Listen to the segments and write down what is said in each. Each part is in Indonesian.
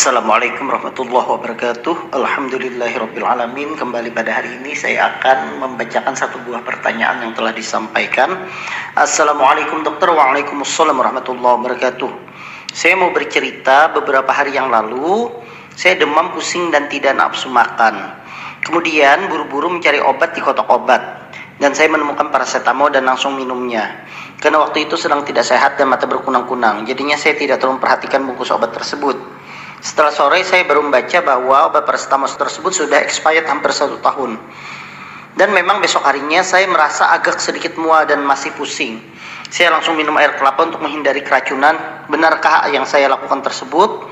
Assalamualaikum warahmatullahi wabarakatuh. Alhamdulillahirrabbilalamin Kembali pada hari ini saya akan membacakan satu buah pertanyaan yang telah disampaikan. Assalamualaikum dokter. Waalaikumsalam warahmatullahi wabarakatuh. Saya mau bercerita beberapa hari yang lalu Saya demam pusing dan tidak nafsu makan. Kemudian buru-buru mencari obat di kotak obat. Dan saya menemukan paracetamol dan langsung minumnya. Karena waktu itu sedang tidak sehat dan mata berkunang-kunang. Jadinya saya tidak terlalu memperhatikan bungkus obat tersebut setelah sore saya baru membaca bahwa obat paracetamol tersebut sudah expired hampir satu tahun. Dan memang besok harinya saya merasa agak sedikit mual dan masih pusing. Saya langsung minum air kelapa untuk menghindari keracunan. Benarkah yang saya lakukan tersebut?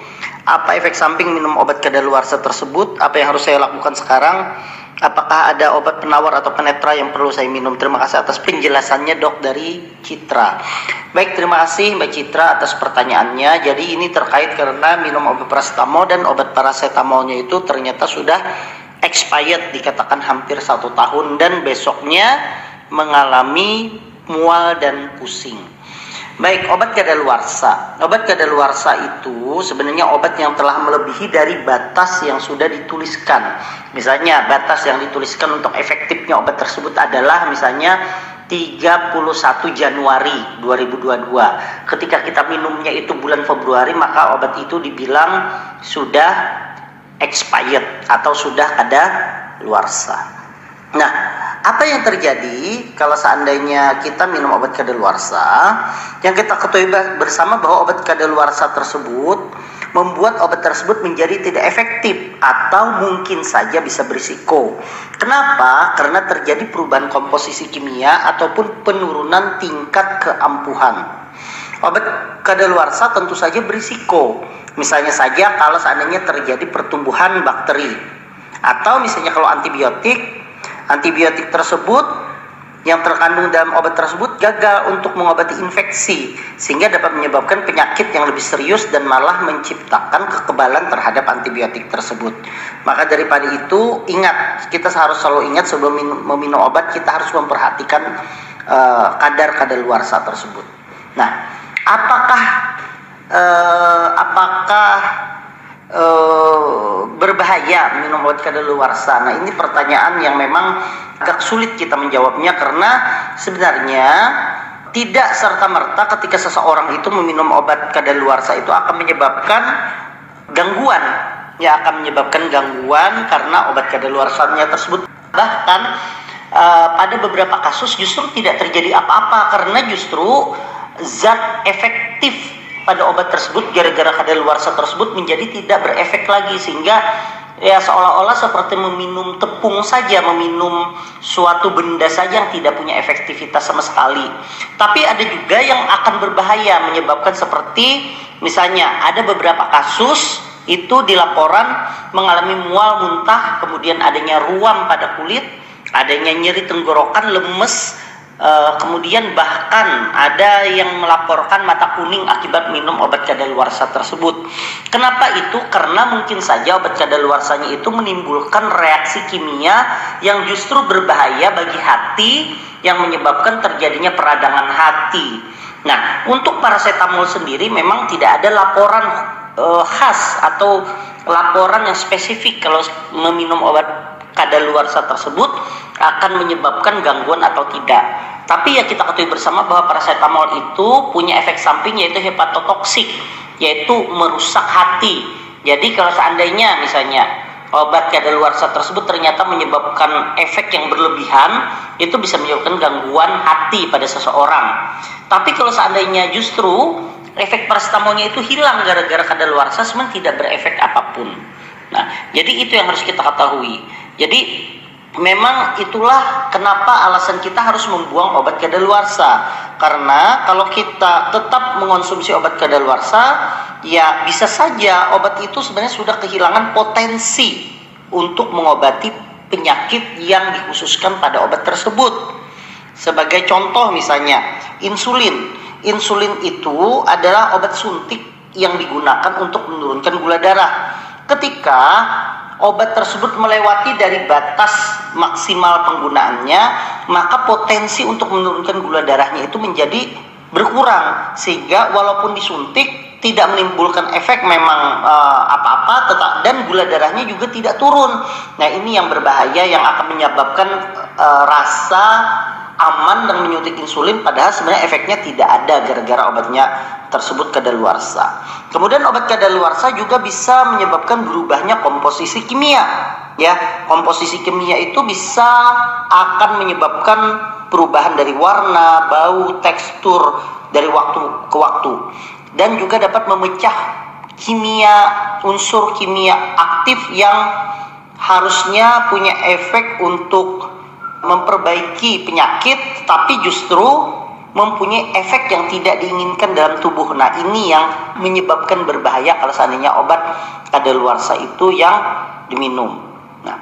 Apa efek samping minum obat kadaluarsa tersebut? Apa yang harus saya lakukan sekarang? Apakah ada obat penawar atau penetra yang perlu saya minum? Terima kasih atas penjelasannya dok dari Citra. Baik, terima kasih Mbak Citra atas pertanyaannya. Jadi ini terkait karena minum obat paracetamol dan obat paracetamolnya itu ternyata sudah expired dikatakan hampir satu tahun dan besoknya mengalami mual dan pusing. Baik, obat kadaluarsa. Obat kadaluarsa itu sebenarnya obat yang telah melebihi dari batas yang sudah dituliskan. Misalnya, batas yang dituliskan untuk efektifnya obat tersebut adalah misalnya 31 Januari 2022. Ketika kita minumnya itu bulan Februari, maka obat itu dibilang sudah expired atau sudah ada luarsa. Nah, yang terjadi kalau seandainya kita minum obat kadaluarsa? Yang kita ketahui bersama bahwa obat kadaluarsa tersebut membuat obat tersebut menjadi tidak efektif atau mungkin saja bisa berisiko. Kenapa? Karena terjadi perubahan komposisi kimia ataupun penurunan tingkat keampuhan. Obat kadaluarsa tentu saja berisiko. Misalnya saja kalau seandainya terjadi pertumbuhan bakteri atau misalnya kalau antibiotik Antibiotik tersebut yang terkandung dalam obat tersebut gagal untuk mengobati infeksi sehingga dapat menyebabkan penyakit yang lebih serius dan malah menciptakan kekebalan terhadap antibiotik tersebut. Maka daripada itu ingat kita harus selalu ingat sebelum meminum obat kita harus memperhatikan uh, kadar kadaluarsa tersebut. Nah, apakah uh, apakah uh, berbahaya minum obat kadaluarsa? Nah, ini pertanyaan yang memang agak sulit kita menjawabnya karena sebenarnya tidak serta merta ketika seseorang itu meminum obat kadaluarsa itu akan menyebabkan gangguan ya akan menyebabkan gangguan karena obat kadaluarsanya tersebut bahkan uh, pada beberapa kasus justru tidak terjadi apa-apa karena justru zat efektif pada obat tersebut gara-gara kadaluarsa tersebut menjadi tidak berefek lagi sehingga ya seolah-olah seperti meminum tepung saja, meminum suatu benda saja yang tidak punya efektivitas sama sekali. Tapi ada juga yang akan berbahaya menyebabkan seperti misalnya ada beberapa kasus itu di laporan mengalami mual muntah, kemudian adanya ruam pada kulit, adanya nyeri tenggorokan, lemes, Uh, kemudian bahkan ada yang melaporkan mata kuning akibat minum obat kadaluarsa tersebut. Kenapa itu? Karena mungkin saja obat kadaluarsanya itu menimbulkan reaksi kimia yang justru berbahaya bagi hati yang menyebabkan terjadinya peradangan hati. Nah, untuk paracetamol sendiri memang tidak ada laporan uh, khas atau laporan yang spesifik kalau meminum obat kadaluarsa tersebut akan menyebabkan gangguan atau tidak. Tapi ya kita ketahui bersama bahwa paracetamol itu punya efek samping yaitu hepatotoksik, yaitu merusak hati. Jadi kalau seandainya misalnya obat kadaluarsa tersebut ternyata menyebabkan efek yang berlebihan, itu bisa menyebabkan gangguan hati pada seseorang. Tapi kalau seandainya justru efek paracetamolnya itu hilang gara-gara kadaluarsa, sebenarnya tidak berefek apa pun. Nah, jadi itu yang harus kita ketahui. Jadi memang itulah kenapa alasan kita harus membuang obat kadaluarsa. Karena kalau kita tetap mengonsumsi obat kadaluarsa, ya bisa saja obat itu sebenarnya sudah kehilangan potensi untuk mengobati penyakit yang dikhususkan pada obat tersebut. Sebagai contoh misalnya, insulin. Insulin itu adalah obat suntik yang digunakan untuk menurunkan gula darah. Ketika obat tersebut melewati dari batas maksimal penggunaannya, maka potensi untuk menurunkan gula darahnya itu menjadi berkurang sehingga walaupun disuntik tidak menimbulkan efek memang uh, apa-apa tetap dan gula darahnya juga tidak turun. Nah, ini yang berbahaya yang akan menyebabkan uh, rasa aman dan menyuntik insulin padahal sebenarnya efeknya tidak ada gara-gara obatnya tersebut kadaluarsa. Kemudian obat kadaluarsa juga bisa menyebabkan berubahnya komposisi kimia. Ya, komposisi kimia itu bisa akan menyebabkan perubahan dari warna, bau, tekstur dari waktu ke waktu dan juga dapat memecah kimia unsur kimia aktif yang harusnya punya efek untuk memperbaiki penyakit tapi justru mempunyai efek yang tidak diinginkan dalam tubuh. Nah, ini yang menyebabkan berbahaya kalau seandainya obat kadaluarsa itu yang diminum. Nah,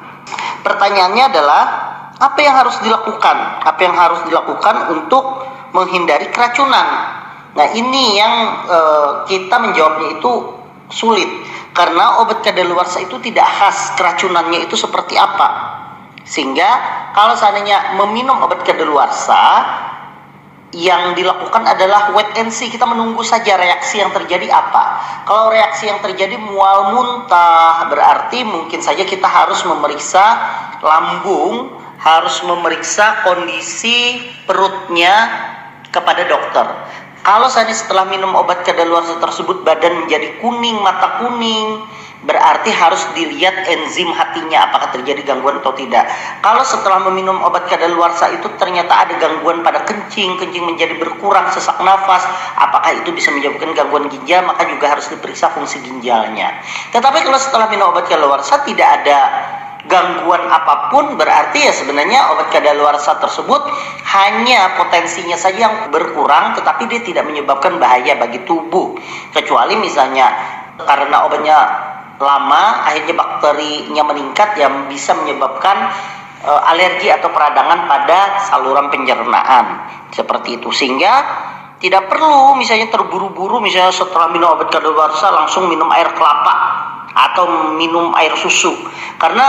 pertanyaannya adalah apa yang harus dilakukan? Apa yang harus dilakukan untuk menghindari keracunan? Nah, ini yang e, kita menjawabnya itu sulit karena obat kadaluarsa itu tidak khas keracunannya itu seperti apa. Sehingga kalau seandainya meminum obat kedaluarsa yang dilakukan adalah wait and see. Kita menunggu saja reaksi yang terjadi apa. Kalau reaksi yang terjadi mual muntah, berarti mungkin saja kita harus memeriksa lambung, harus memeriksa kondisi perutnya kepada dokter. Kalau seandainya setelah minum obat kedaluarsa tersebut badan menjadi kuning, mata kuning, berarti harus dilihat enzim hatinya apakah terjadi gangguan atau tidak. Kalau setelah meminum obat kadaluarsa itu ternyata ada gangguan pada kencing, kencing menjadi berkurang, sesak nafas, apakah itu bisa menyebabkan gangguan ginjal, maka juga harus diperiksa fungsi ginjalnya. Tetapi kalau setelah minum obat kadaluarsa tidak ada gangguan apa pun berarti ya sebenarnya obat kadaluarsa tersebut hanya potensinya saja yang berkurang tetapi dia tidak menyebabkan bahaya bagi tubuh kecuali misalnya karena obatnya lama akhirnya bakterinya meningkat yang bisa menyebabkan e, alergi atau peradangan pada saluran pencernaan. Seperti itu. Sehingga tidak perlu misalnya terburu-buru misalnya setelah minum obat kadaluarsa langsung minum air kelapa atau minum air susu. Karena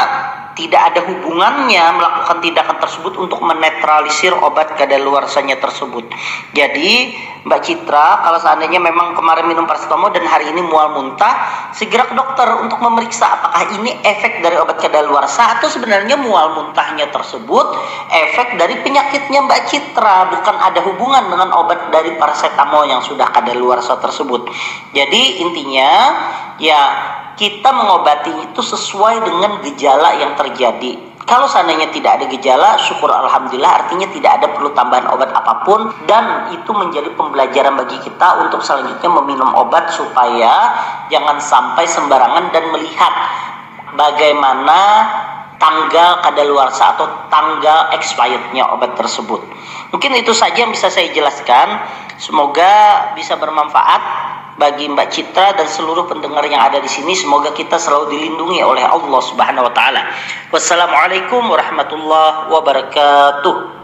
tidak ada hubungannya melakukan tindakan tersebut untuk menetralisir obat kadaluarsanya tersebut. Jadi, Mbak Citra, kalau seandainya memang kemarin minum paracetamol dan hari ini mual muntah, segera ke dokter untuk memeriksa apakah ini efek dari obat kadaluarsa atau sebenarnya mual muntahnya tersebut efek dari penyakitnya Mbak Citra, bukan ada hubungan dengan obat dari paracetamol yang sudah kadaluarsa tersebut. Jadi, intinya ya kita mengobati itu sesuai dengan gejala yang terjadi. Kalau seandainya tidak ada gejala, syukur alhamdulillah artinya tidak ada perlu tambahan obat apa pun dan itu menjadi pembelajaran bagi kita untuk selanjutnya meminum obat supaya jangan sampai sembarangan dan melihat bagaimana tanggal kadaluarsa atau tanggal expirednya obat tersebut. Mungkin itu saja yang bisa saya jelaskan. Semoga bisa bermanfaat bagi Mbak Citra dan seluruh pendengar yang ada di sini semoga kita selalu dilindungi oleh Allah Subhanahu wa taala. Wassalamualaikum warahmatullahi wabarakatuh.